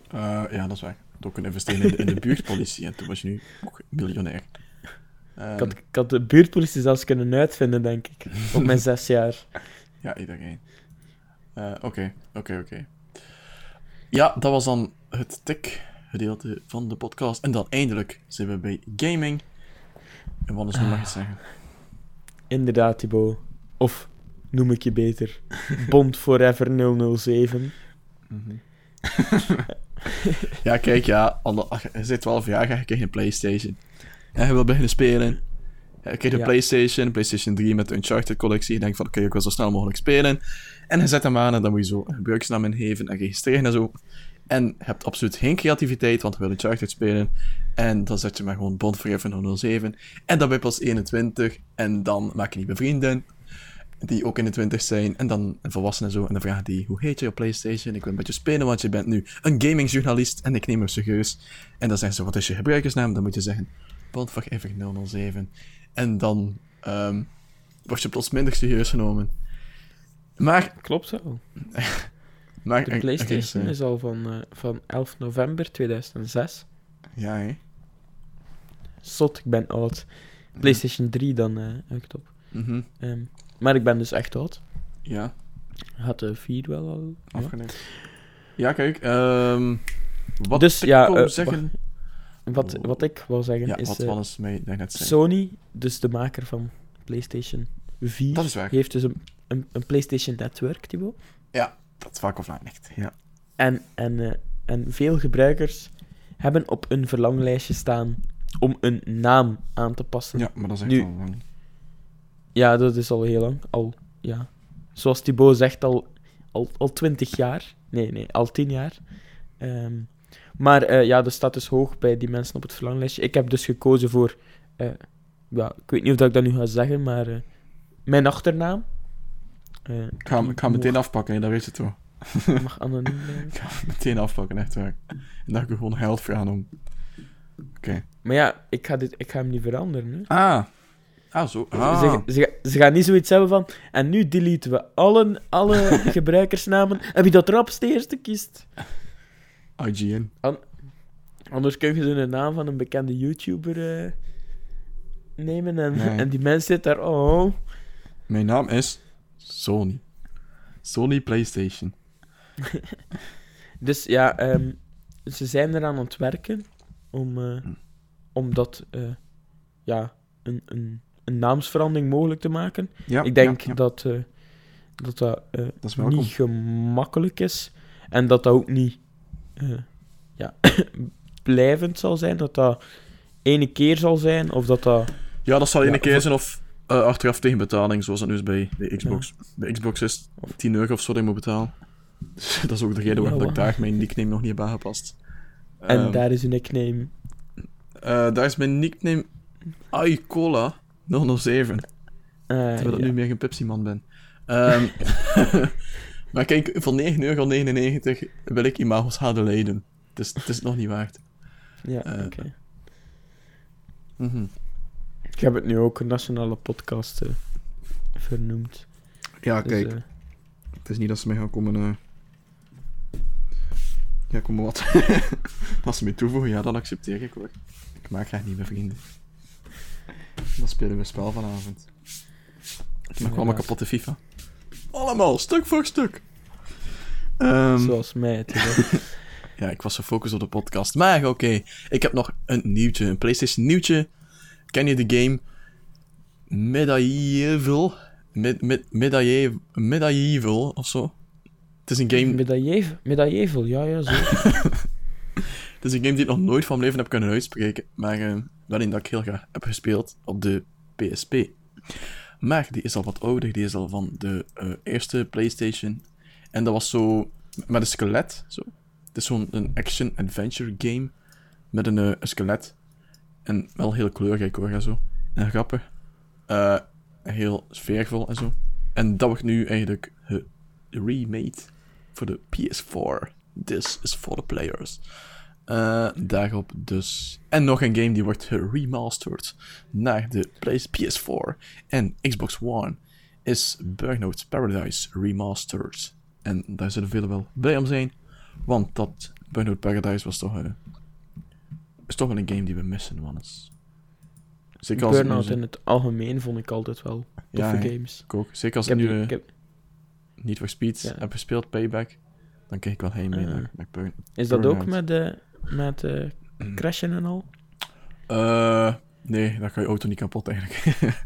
Speaker 1: Eh, ja, dat is waar. Ik had ook kunnen investeren in de, in de buurtpolitie en toen was je nu ook miljonair. Ehm,
Speaker 2: Ik had, ik had de buurtpolitie zelfs kunnen uitvinden, denk ik. Op mijn zes jaar.
Speaker 1: Ja, iedereen. Eh, Oké, oké, oké. Ja, dat was dan het tech-gedeelte van de podcast. En dan eindelijk zijn we bij gaming. En wat is nu mag je zeggen?
Speaker 2: Inderdaad, Thibaut. Of noem ik je beter. Bond Forever 007.
Speaker 1: Ja, kijk, ja. alle- Je zit 12 jaar, je krijgt een PlayStation. Ja, je wil beginnen spelen. Je krijgt een
Speaker 2: Ja.
Speaker 1: PlayStation, PlayStation 3 met de Uncharted-collectie. Je denkt van, oké, ik wil zo snel mogelijk spelen. En je zet hem aan en dan moet je zo een gebruiksnaam ingeven en registreren en zo. En je hebt absoluut geen creativiteit, want je wil Uncharted spelen. En dan zet je maar gewoon Bond Forever 007. En dan ben je pas 21. En dan maak je nieuwe vrienden. Die ook in de 20 zijn. En dan een volwassene en zo. En dan vragen die, hoe heet je op PlayStation? Ik wil een beetje spelen, want je bent nu een gamingjournalist. En ik neem hem serieus. En dan zeggen ze, wat is je gebruikersnaam? Dan moet je zeggen, Bond Forever 007. En dan ehm, word je plots minder serieus genomen. Maar,
Speaker 2: Klopt wel.
Speaker 1: maar
Speaker 2: De PlayStation
Speaker 1: eh,
Speaker 2: is al van, eh, van 11 november 2006.
Speaker 1: Ja, hè.
Speaker 2: Zot, ik ben oud. PlayStation 3 dan eh uit op.
Speaker 1: Mhm.
Speaker 2: Ehm, maar ik ben dus echt oud.
Speaker 1: Ja,
Speaker 2: Had de 4 wel al. ja.
Speaker 1: afgeleid. Ja, kijk. ehm wat
Speaker 2: Dus,
Speaker 1: ik
Speaker 2: ja, eh,
Speaker 1: zeggen...
Speaker 2: Wat, wat ik wil zeggen
Speaker 1: Ja,
Speaker 2: is...
Speaker 1: wat
Speaker 2: eh,
Speaker 1: mij zei.
Speaker 2: Sony, dus de maker van PlayStation 4,
Speaker 1: Dat is waar.
Speaker 2: heeft dus een, een, een PlayStation Network, Thibaut.
Speaker 1: Dat is vaak of laat echt. Ja.
Speaker 2: En, en, eh, en veel gebruikers hebben op een verlanglijstje staan om een naam aan te passen.
Speaker 1: ja, maar dat is echt
Speaker 2: Nu-
Speaker 1: al lang.
Speaker 2: Ja, dat is al heel lang. Al, ja. Zoals Thibaut zegt, al, al, al 20 jaar. Nee, nee, al 10 jaar. Ehm, maar eh, ja, dat staat dus hoog bij die mensen op het verlanglijstje. Ik heb dus gekozen voor... eh, ja, ik weet niet of dat ik dat nu ga zeggen, maar... eh, mijn achternaam.
Speaker 1: Ik ga, ik ga meteen afpakken, hè, dat weet je toch.
Speaker 2: mag anoniem blijven.
Speaker 1: Ik ga meteen afpakken, echt waar. En dat ik er gewoon geld voor aan om. Oké.
Speaker 2: Maar ja, ik ga, dit, ik ga hem niet veranderen. Hè.
Speaker 1: Ah. Ah, zo. Ah.
Speaker 2: Ze, ze, ze gaan niet zoiets hebben van... En nu deleten we alle, alle gebruikersnamen. En wie dat rapste eerste kiest...
Speaker 1: IGN.
Speaker 2: Anders kun je zo een naam van een bekende YouTuber eh, nemen en,
Speaker 1: Nee.
Speaker 2: en die mens zit daar, oh.
Speaker 1: Mijn naam is Sony. Sony PlayStation.
Speaker 2: Dus ja, ehm, ze zijn eraan aan het werken om, eh, om dat, eh, ja, een, een, een naamsverandering mogelijk te maken.
Speaker 1: Ja,
Speaker 2: Ik denk
Speaker 1: ja, ja.
Speaker 2: dat dat, dat
Speaker 1: Dat is
Speaker 2: niet gemakkelijk is en dat dat ook niet eh, ja, blijvend zal zijn. Dat dat ene keer zal zijn of dat dat.
Speaker 1: Ja, dat zal
Speaker 2: Ja,
Speaker 1: ene keer zijn of eh, achteraf tegen betaling, zoals het nu is bij, bij Xbox. Bij Xbox is het 10 euro of zo dat je moet betalen. Dus dat is ook de reden waarom
Speaker 2: Ja,
Speaker 1: ik daar mijn nickname nog niet heb aangepast.
Speaker 2: En
Speaker 1: Ehm,
Speaker 2: daar is een nickname.
Speaker 1: eh, daar is mijn nickname iCola 007.
Speaker 2: Ah,
Speaker 1: Terwijl ik
Speaker 2: ja.
Speaker 1: nu meer geen Pepsi-man ben. Ehm, maar kijk, voor 9,99 euro wil ik Imagos Hade Leiden. Het is, het is nog niet waard.
Speaker 2: Ja,
Speaker 1: eh,
Speaker 2: oké.
Speaker 1: Mhm.
Speaker 2: Ik heb het nu ook een nationale podcast eh, vernoemd.
Speaker 1: Ja,
Speaker 2: Dus,
Speaker 1: kijk.
Speaker 2: eh,
Speaker 1: Het is niet dat ze mij gaan komen... eh Ja, kom maar wat. Als ze mij toevoegen, ja, dan accepteer ik hoor. Ik maak graag nieuwe vrienden. Dan spelen we spel vanavond. Ik maak allemaal
Speaker 2: Helaas.
Speaker 1: kapotte FIFA. Allemaal, stuk voor stuk. Ehm,
Speaker 2: zoals mij
Speaker 1: ja, ik was gefocust op de podcast. Maar oké, ik heb nog een nieuwtje. Een PlayStation nieuwtje. Ken je de game Medieval? Med, med, medieval, medieval of zo? Het is een game
Speaker 2: Medieval, medieval, ja, ja, zo.
Speaker 1: Het is een game die ik nog nooit van mijn leven heb kunnen uitspreken, maar wel een dat ik heel graag heb gespeeld op de PSP. Maar die is al wat ouder, die is al van de eh, eerste PlayStation. En dat was zo met een skelet. Zo. Het is zo'n action-adventure game met een, eh, een skelet. En wel heel kleurrijk hoor, en zo. En grappig. Eh, heel sfeervol en zo. En dat wordt nu eigenlijk remade voor de PS4. This is for the players. Eh, daarop dus. En nog een game die wordt geremasterd naar de Play- PS4 en Xbox One. Is Burnout Paradise Remastered. En daar zullen velen wel blij om zijn. Want dat Burnout Paradise was toch, een is toch wel een game die we missen, mannes. Zeker als het nu
Speaker 2: Burnout in het algemeen vond ik altijd wel toffe
Speaker 1: Ja,
Speaker 2: games.
Speaker 1: ik ook. Zeker als
Speaker 2: Ik
Speaker 1: nu eh,
Speaker 2: ik heb-
Speaker 1: voor Speed
Speaker 2: Ja.
Speaker 1: heb gespeeld, Payback, dan kijk ik wel heen mee
Speaker 2: Ah.
Speaker 1: naar, naar Burn-
Speaker 2: is dat ook
Speaker 1: Burnout.
Speaker 2: met, de met eh, crashen en al?
Speaker 1: Eh, nee, dan ga je auto niet kapot eigenlijk.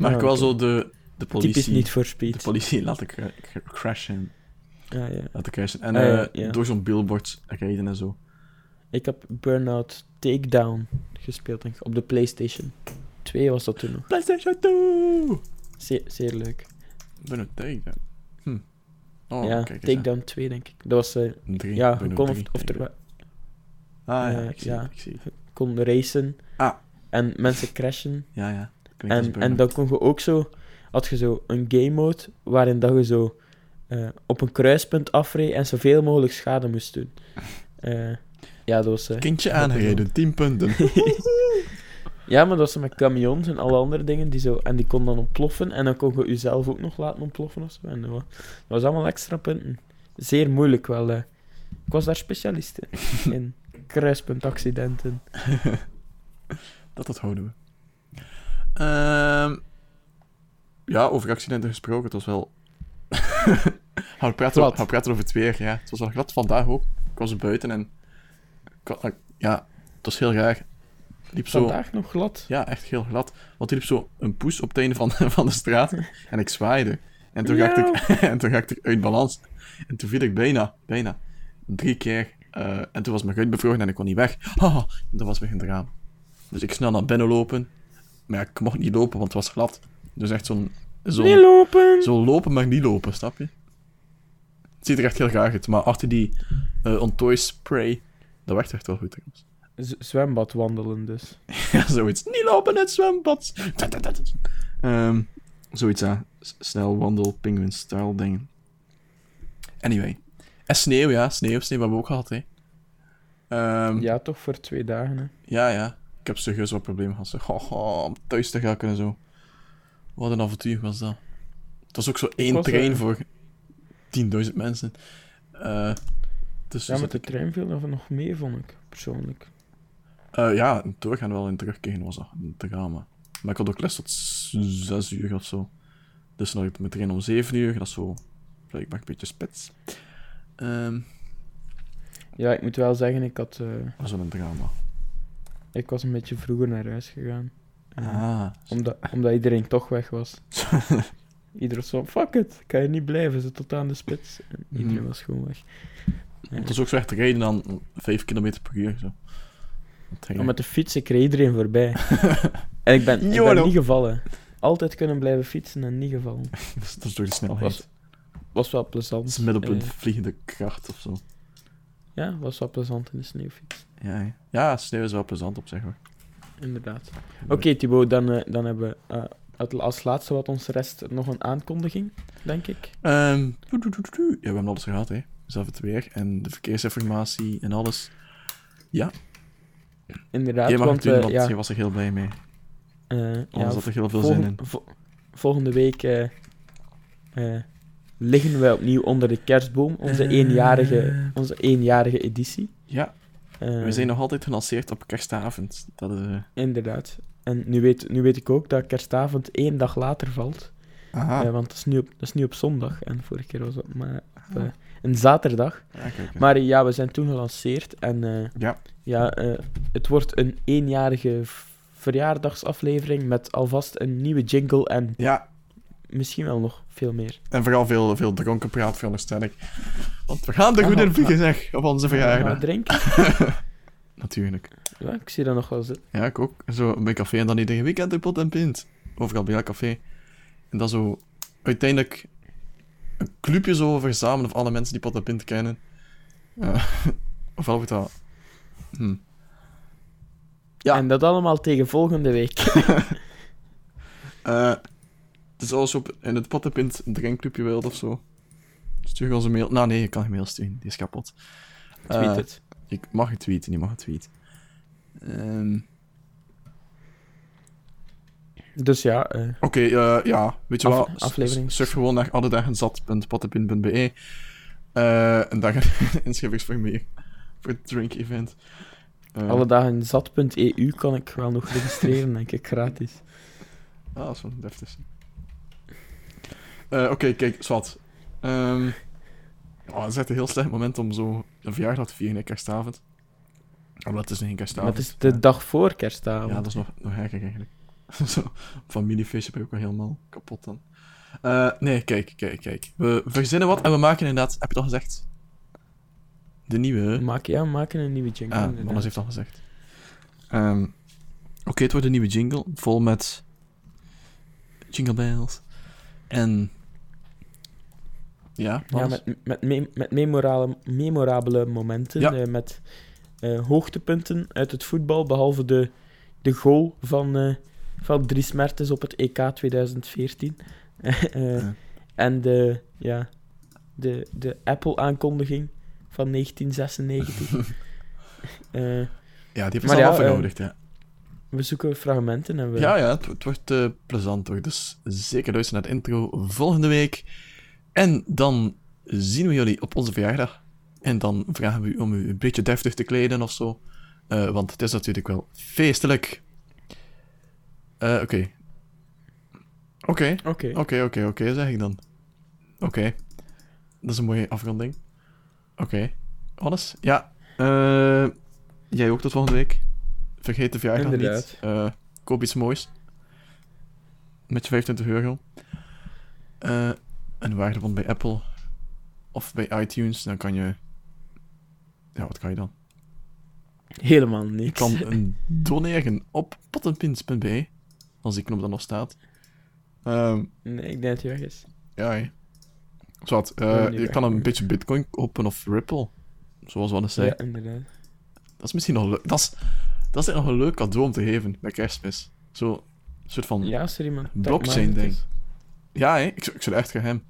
Speaker 1: maar
Speaker 2: Ah,
Speaker 1: ik wel
Speaker 2: oké.
Speaker 1: zo de, de politie...
Speaker 2: Typisch niet voor
Speaker 1: De
Speaker 2: speed.
Speaker 1: politie laten cra- cra- crashen.
Speaker 2: Ah, ja.
Speaker 1: Laten crashen. En
Speaker 2: Ah, ja,
Speaker 1: eh,
Speaker 2: ja.
Speaker 1: door zo'n billboard rijden en zo.
Speaker 2: Ik heb Burnout Takedown gespeeld, denk ik. Op de PlayStation 2 was dat toen nog.
Speaker 1: PlayStation 2!
Speaker 2: Zeer, zeer leuk.
Speaker 1: Burnout Takedown. Oh,
Speaker 2: ja,
Speaker 1: kijk eens aan.
Speaker 2: Takedown 2, denk ik. Dat was... eh
Speaker 1: Drie,
Speaker 2: ja, kon of,
Speaker 1: drie,
Speaker 2: of er
Speaker 1: Ah, ja,
Speaker 2: eh,
Speaker 1: ik zie
Speaker 2: ja.
Speaker 1: het, ik zie het.
Speaker 2: kon racen.
Speaker 1: Ah.
Speaker 2: En mensen crashen.
Speaker 1: Ja, ja.
Speaker 2: En, en dan kon je ook zo... Had je zo een game mode waarin dat je zo eh, op een kruispunt afreed en zoveel mogelijk schade moest doen. Eh, ja, dat was...
Speaker 1: Kindje aangereden, 10 punten.
Speaker 2: Ja, maar dat was met camions en alle andere dingen. Die zo, en die kon dan ontploffen. En dan kon je jezelf ook nog laten ontploffen of zo. En dat wa- dat was allemaal extra punten. Zeer moeilijk wel. Ik was daar specialist in. in kruispuntaccidenten.
Speaker 1: dat dat houden we. Ehm, ja, over accidenten gesproken, het was wel... gaan, we praten,
Speaker 2: Glad.
Speaker 1: gaan we praten over het weer, ja. Het was wel glad vandaag ook. Ik was buiten en... ik ja, het was heel raar. Liep zo...
Speaker 2: Vandaag nog glad.
Speaker 1: Ja, echt heel glad. Want er liep zo een poes op het einde van, van de straat. En ik zwaaide. En toen, raakte ik, en toen raakte ik uit balans. En toen viel ik bijna, bijna, drie keer. eh, en toen was mijn ruit bevroren en ik kon niet weg. Haha, dat was in het raam. Dus ik snel naar binnen lopen. Maar ik mocht niet lopen, want het was glad. Dus echt zo'n...
Speaker 2: Niet
Speaker 1: Zo'n
Speaker 2: lopen!
Speaker 1: zo lopen, maar niet lopen, snap je? Het ziet er echt heel graag uit. Maar achter die eh Ontoy spray, dat werkt echt wel goed trouwens.
Speaker 2: Z- zwembad wandelen dus.
Speaker 1: Ja, zoiets. Niet lopen in het zwembad. Ehm, zoiets, ja. S- Snel wandel, penguin style dingen. Anyway. En sneeuw, ja. Sneeuw, sneeuw hebben we ook gehad, hè. Ehm, ja.
Speaker 2: Ja, toch voor twee dagen. Hè.
Speaker 1: ja, Ik heb serieus wat problemen gehad. zeg. Oh, oh, om thuis te gaan en zo. Wat een avontuur was dat. Het was ook zo één
Speaker 2: was,
Speaker 1: trein
Speaker 2: eh,
Speaker 1: voor 10.000 mensen. Eh, Dus
Speaker 2: Ja,
Speaker 1: zat
Speaker 2: met de trein viel dat nog mee, vond ik, persoonlijk.
Speaker 1: Eh, ja, doorgaan wel in terugkeren was dat een drama. Maar ik had ook les tot zes uur of zo. Dus dan had ik train om zeven uur. Dat is zo blijkbaar een beetje spits. Ehm
Speaker 2: Ja, ik moet wel zeggen, ik, had, eh,
Speaker 1: dat was wel een drama.
Speaker 2: ik was een beetje vroeger naar huis gegaan. Eh,
Speaker 1: Ah.
Speaker 2: omdat, omdat iedereen toch weg was. Iedereen was zo, fuck it, kan je niet blijven, ze tot aan de spits. En iedereen
Speaker 1: Mhm.
Speaker 2: was gewoon weg.
Speaker 1: Het was ook zo echt rijden dan 5 km per uur. Zo.
Speaker 2: Maar met de fiets, ik reed iedereen voorbij. en ik ben, ik ben niet gevallen. Altijd kunnen blijven fietsen en niet gevallen.
Speaker 1: dat, is, door de snelheid.
Speaker 2: Was, was wel
Speaker 1: dat
Speaker 2: plezant.
Speaker 1: is middelpunt
Speaker 2: Eh,
Speaker 1: vliegende kracht of zo.
Speaker 2: ja, was wel plezant in de sneeuwfiets.
Speaker 1: Ja, ja, sneeuw is wel plezant op zich hoor.
Speaker 2: Inderdaad. Oké, Thibaut, dan, eh, dan hebben we eh, het- als laatste wat ons rest nog een aankondiging, denk ik.
Speaker 1: Ehm. Ja, we hebben alles gehad, hè. Zelf het weer en de verkeersinformatie en alles.
Speaker 2: Inderdaad,
Speaker 1: Jij mag
Speaker 2: want,
Speaker 1: het doen,
Speaker 2: eh,
Speaker 1: want
Speaker 2: ja,
Speaker 1: je was er heel blij mee. Anders
Speaker 2: ja,
Speaker 1: had er heel veel zin in.
Speaker 2: vo- volgende week eh, liggen wij opnieuw onder de kerstboom, onze, eenjarige, onze eenjarige editie.
Speaker 1: Ja, we zijn nog altijd gelanceerd op kerstavond. Dat,
Speaker 2: Inderdaad. En nu weet, nu weet ik ook dat kerstavond één dag later valt.
Speaker 1: aha.
Speaker 2: Want dat is, nu op, dat is nu op zondag. En vorige keer was het maar op eh, een zaterdag.
Speaker 1: Ja, kijk, hè.
Speaker 2: Maar ja, we zijn toen gelanceerd. En eh,
Speaker 1: Ja.
Speaker 2: ja, eh, het wordt een eenjarige verjaardagsaflevering met alvast een nieuwe jingle en
Speaker 1: ja,
Speaker 2: misschien wel nog veel meer.
Speaker 1: en vooral veel, veel dronken praat, veronderstel ik. Want we gaan er
Speaker 2: Ah,
Speaker 1: goed in
Speaker 2: ah.
Speaker 1: vliegen, zeg, op onze verjaardag.
Speaker 2: we drinken?
Speaker 1: Natuurlijk.
Speaker 2: Ja, ik zie dat nog wel zitten.
Speaker 1: Ja, ik ook. Zo bij café en dan iedere weekend in pot en pint. Overal bij elk café. En dan zo uiteindelijk een clubje zo verzamelen van alle mensen die pot en pint kennen. Ja. Ofwel wordt dat... Hm. Ja.
Speaker 2: En dat allemaal tegen volgende week.
Speaker 1: Eh, het is als je op, in het pot en pint een drinkclubje wilt of zo. Stuur ons een mail. Nou nee, je kan geen mail sturen. Die is kapot.
Speaker 2: Tweet
Speaker 1: Eh,
Speaker 2: het.
Speaker 1: Je mag het tweeten, je mag het tweeten. Ehm,
Speaker 2: Dus ja, eh,
Speaker 1: Oké, eh, ja, weet je
Speaker 2: Af-
Speaker 1: wel,
Speaker 2: aflevering.
Speaker 1: surf gewoon naar alledagenzat.pottenpin.be eh en daar een inschrijvingsformulier voor het drink event. Eh,
Speaker 2: alle dagen zat.eu kan ik wel nog registreren, denk ik, gratis.
Speaker 1: Ah, dat is wel deftig. Oké, kijk, zwart. Ehm oh, het is echt een heel slecht moment om zo een verjaardag te vieren, kerstavond. Omdat het is
Speaker 2: Maar
Speaker 1: kerstavond.
Speaker 2: het is de dag voor kerstavond.
Speaker 1: Ja, dat is nog, nog eigenlijk. Familiefeestje ben ik ook wel helemaal kapot dan. Eh, nee, kijk, kijk, kijk. We verzinnen wat en we maken inderdaad, heb je het al gezegd? De nieuwe.
Speaker 2: We maken, ja, we maken een nieuwe jingle.
Speaker 1: Ah. Mannes heeft al gezegd. Ehm, Oké, het wordt een nieuwe jingle, vol met jingle bells. En... Ja,
Speaker 2: Ja, met, met, me- met memorale, memorabele momenten.
Speaker 1: Ja.
Speaker 2: eh, met eh, hoogtepunten uit het voetbal, behalve de, de goal van, van Dries Mertens op het EK 2014. Eh,
Speaker 1: Ja.
Speaker 2: En de, ja, de, de Apple-aankondiging van 1996. Eh,
Speaker 1: ja, die heeft
Speaker 2: maar
Speaker 1: ons
Speaker 2: ja,
Speaker 1: al
Speaker 2: eh,
Speaker 1: ja.
Speaker 2: we zoeken fragmenten en we...
Speaker 1: Ja, ja, het, het wordt eh, plezant hoor. Dus zeker luisteren naar de intro volgende week. En dan zien we jullie op onze verjaardag. En dan vragen we u om u een beetje deftig te kleden of zo. Eh, want het is natuurlijk wel feestelijk. Eh, Oké. Oké,
Speaker 2: Oké.
Speaker 1: oké, oké, oké, zeg ik dan. Oké. Dat is een mooie afronding. Oké. Alles? Ja. eh, jij ook tot volgende week. Vergeet de verjaardag
Speaker 2: Inderdaad.
Speaker 1: niet. Eh, koop iets moois. Met je 25 euro. Eh, een waardebond bij Apple. Of bij iTunes. Dan kan je... Ja, wat kan je dan?
Speaker 2: Helemaal
Speaker 1: Je
Speaker 2: niks.
Speaker 1: kan een doneren op pottenpins.be. Als die knop dan nog staat. Ehm,
Speaker 2: Nee, ik denk dat hij weg is.
Speaker 1: ja, hè. Zwat, eh, je kan een beetje bitcoin kopen of Ripple. Zoals we al eens zei.
Speaker 2: Ja, inderdaad.
Speaker 1: Dat is misschien nog leuk. Dat is, dat is echt nog een leuk cadeau om te geven bij kerstmis. Zo, een soort van... Ja,
Speaker 2: Ja, als er iemand...
Speaker 1: Blockchain
Speaker 2: dat
Speaker 1: ding.
Speaker 2: is.
Speaker 1: hè? Ik, zou- ik zou echt gaan hem.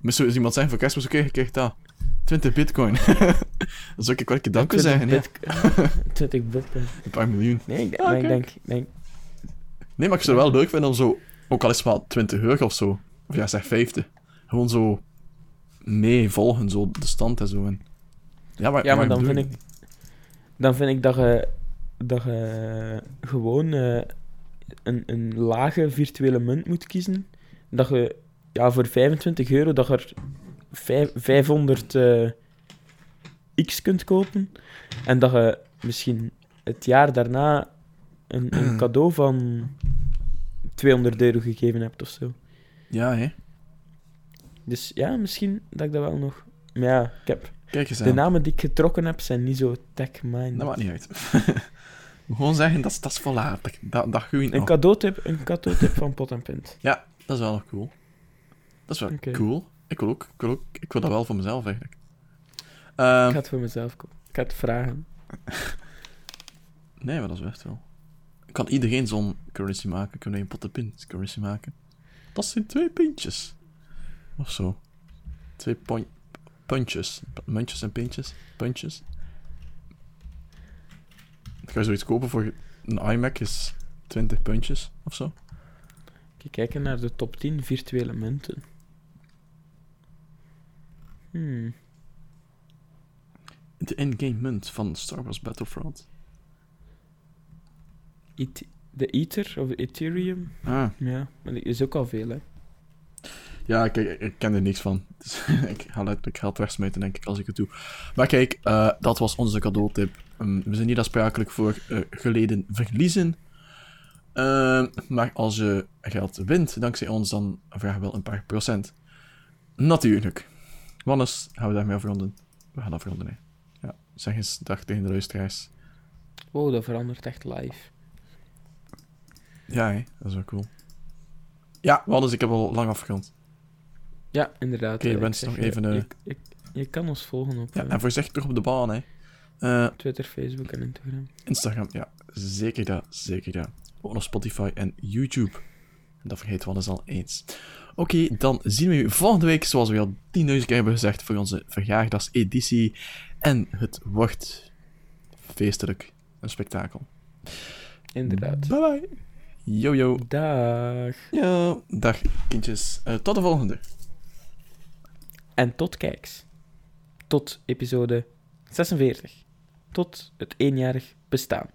Speaker 1: Misschien is iemand zeggen voor kerstmis, oké, je krijgt dat. 20 bitcoin. dan zou ik wel een keer dank
Speaker 2: 20
Speaker 1: zeggen, ja.
Speaker 2: bit- 20 bitcoin.
Speaker 1: Een paar miljoen.
Speaker 2: Nee, ik denk...
Speaker 1: Ja,
Speaker 2: maar ik denk, ik denk
Speaker 1: Nee, maar ik zou het wel leuk vinden om zo... Ook al is het wel 20 euro of zo. Of ja, zeg 50. Gewoon zo... mee volgen, zo de stand en zo. En Ja, maar,
Speaker 2: Ja, maar dan vind ik, dan vind ik dat je, dat je gewoon eh, een, een lage virtuele munt moet kiezen. Dat je ja, voor 25 euro dat je er vijf- 500 eh, x kunt kopen. En dat je misschien het jaar daarna een, een cadeau van 200 euro gegeven hebt of zo.
Speaker 1: Ja, hè.
Speaker 2: Dus ja, misschien dat ik dat wel nog... Maar ja, ik heb...
Speaker 1: Kijk eens
Speaker 2: De
Speaker 1: aan.
Speaker 2: namen die ik getrokken heb zijn niet zo tech-minded.
Speaker 1: Dat maakt niet uit. Gewoon zeggen, dat is, dat is volwaardig. Dat, dat groeit
Speaker 2: Een cadeautip, een cadeautip van Pot en Pint.
Speaker 1: Ja, dat is wel nog cool. Dat is wel cool. Ik wil ook, ik wil ook, ik wil dat wel voor mezelf eigenlijk. Ehm,
Speaker 2: Ik ga het voor mezelf kopen. Ik ga het vragen.
Speaker 1: Nee, maar dat is echt wel. Kan iedereen zo'n currency maken? Kunnen we een pot en pint currency maken? Dat zijn twee pintjes. Of zo. Twee pon- puntjes. Muntjes en pintjes. Puntjes. Ga je zoiets kopen voor een iMac is 20 puntjes of zo?
Speaker 2: Kijk, kijken naar de top 10 virtuele munten. Hmm.
Speaker 1: De in-game munt van Star Wars Battlefront.
Speaker 2: De Ether of Ethereum.
Speaker 1: Ah.
Speaker 2: Ja, maar die is ook al veel, hè.
Speaker 1: Ja, kijk, ik, ken er niks van. Dus ik ga letterlijk geld wegsmijten, denk ik, als ik het doe. Maar kijk, eh, dat was onze cadeautip. Ehm, we zijn niet aansprakelijk voor eh, geleden verliezen. Ehm, maar als je geld wint dankzij ons, dan vragen we wel een paar procent. Natuurlijk. Wannes, gaan we daarmee afronden? We gaan afronden, hè. Ja, zeg eens dag tegen de luisteraars.
Speaker 2: Wow, dat verandert echt live.
Speaker 1: Ja, dat is wel cool. Ja, Wannes, ik heb al lang afgerond.
Speaker 2: Ja, inderdaad.
Speaker 1: Oké,
Speaker 2: eh, ik
Speaker 1: wens nog
Speaker 2: eh,
Speaker 1: even, eh,
Speaker 2: Je, je, je kan ons volgen op
Speaker 1: Ja,
Speaker 2: eh,
Speaker 1: en voorzichtig op de baan, hè. Eh,
Speaker 2: Twitter, Facebook en Instagram.
Speaker 1: Instagram, ja, zeker dat, zeker dat. Ook nog Spotify en YouTube. En dat vergeten we al eens al eens. Oké, dan zien we u volgende week, zoals we al 10.000 keer hebben gezegd, voor onze verjaardagseditie. En het wordt feestelijk. Een spektakel.
Speaker 2: Inderdaad.
Speaker 1: Bye bye. Yo yo.
Speaker 2: Dag.
Speaker 1: Yo. Dag kindjes. Eh, tot de volgende.
Speaker 2: En tot kijks. Tot episode 46. Tot het eenjarig bestaan.